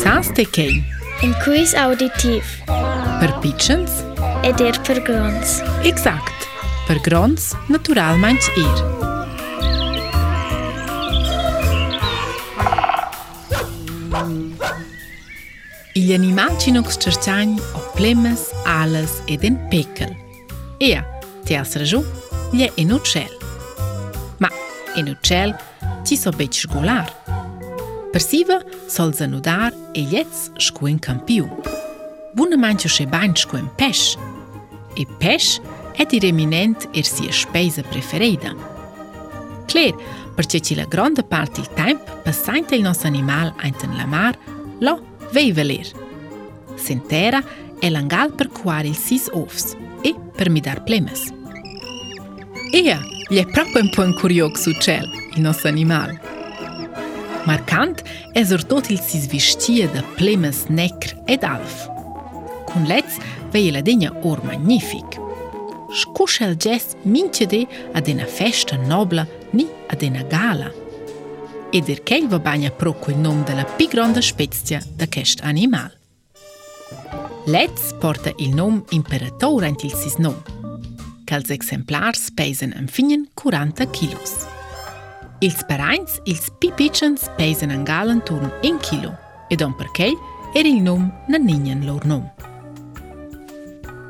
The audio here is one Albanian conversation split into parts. Sans të kej. Inkuis auditiv. Për pichens? Edir për grons. Exakt. Për grons, natural manç ir. Il animal që nuk së qërçanj o plemës, alës edhe në pekëll. Ea, të jasë rëzhu, lje e në Ma, e në qëllë, që së so beqë shgullarë. Për sivë, solë zënudar e jetës shkuen këmpiu. Bu në manë që shë banë shkuen pesh. E pesh e ti reminent e si e shpejzë preferejda. Kler, për që që la gronë dë partë i tajmë, pësajnë të i nësë animal ajnë të në lamar, lo, vej vëler. Sin e lë për kuar il sis ofës e për midar plemës. Eja, lë e prapën për në kurjokë su qëllë i nësë animal. Marcant es er tot il sis vestia da plemes necr ed alf. Cun lez vei la degna or magnific. Scusce al gest mincede ad una festa nobla ni ad una gala. Ed er chel va bagna pro quel nom della più grande spezia da quest animal. Letz porta il nom imperatore ant il sis nom. Cals exemplars pesen am finien 40 kilos. Il parents, il pipitchens pesan an gal intorno in chilo, ed on perchei Er il nom na ninen lor nom.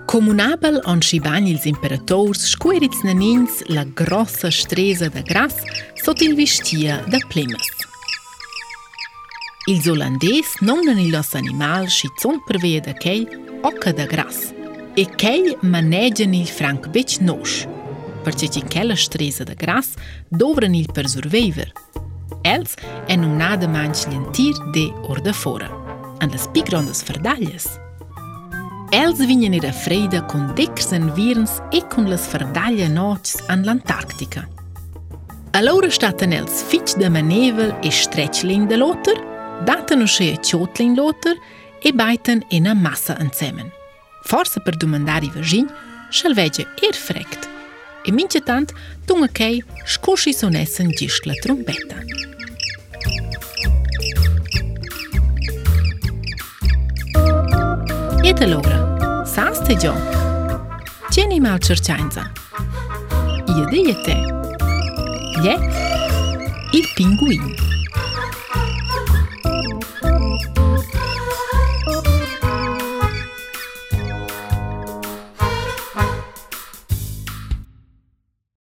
Comunabel on sciban ils imperators scuerits na nins la grossa stresa da gras sot il vestia da plemas. Il olandes non nan il os animal sci zon pervea da chei occa da gras, e kei manegian il frank bec nosch, për që që në kellë është dhe grasë, dovrë një për zërvejver. Elës e në nga dhe manë që njën tirë dhe orë dhe forë, në lësë pikë së fërdaljes. Elës vinë një refrejda kënë dekërës në e kënë lësë fërdalje në oqës në A laurë është atë në elës fiqë dhe manevel e shtreqë lejnë dhe lotër, datën u shëjë qotë lejnë lotër e bajten e në masa në cemen. Forse për du vëzhinë, shëllveqë e er rëfrektë e minë që tantë të nga kej shkosh i sonesën gjishtë la trumbeta. Jete logra, sa së të gjohë? Qeni ma alë qërqajnëza? edhe jete? Je? I pinguinë.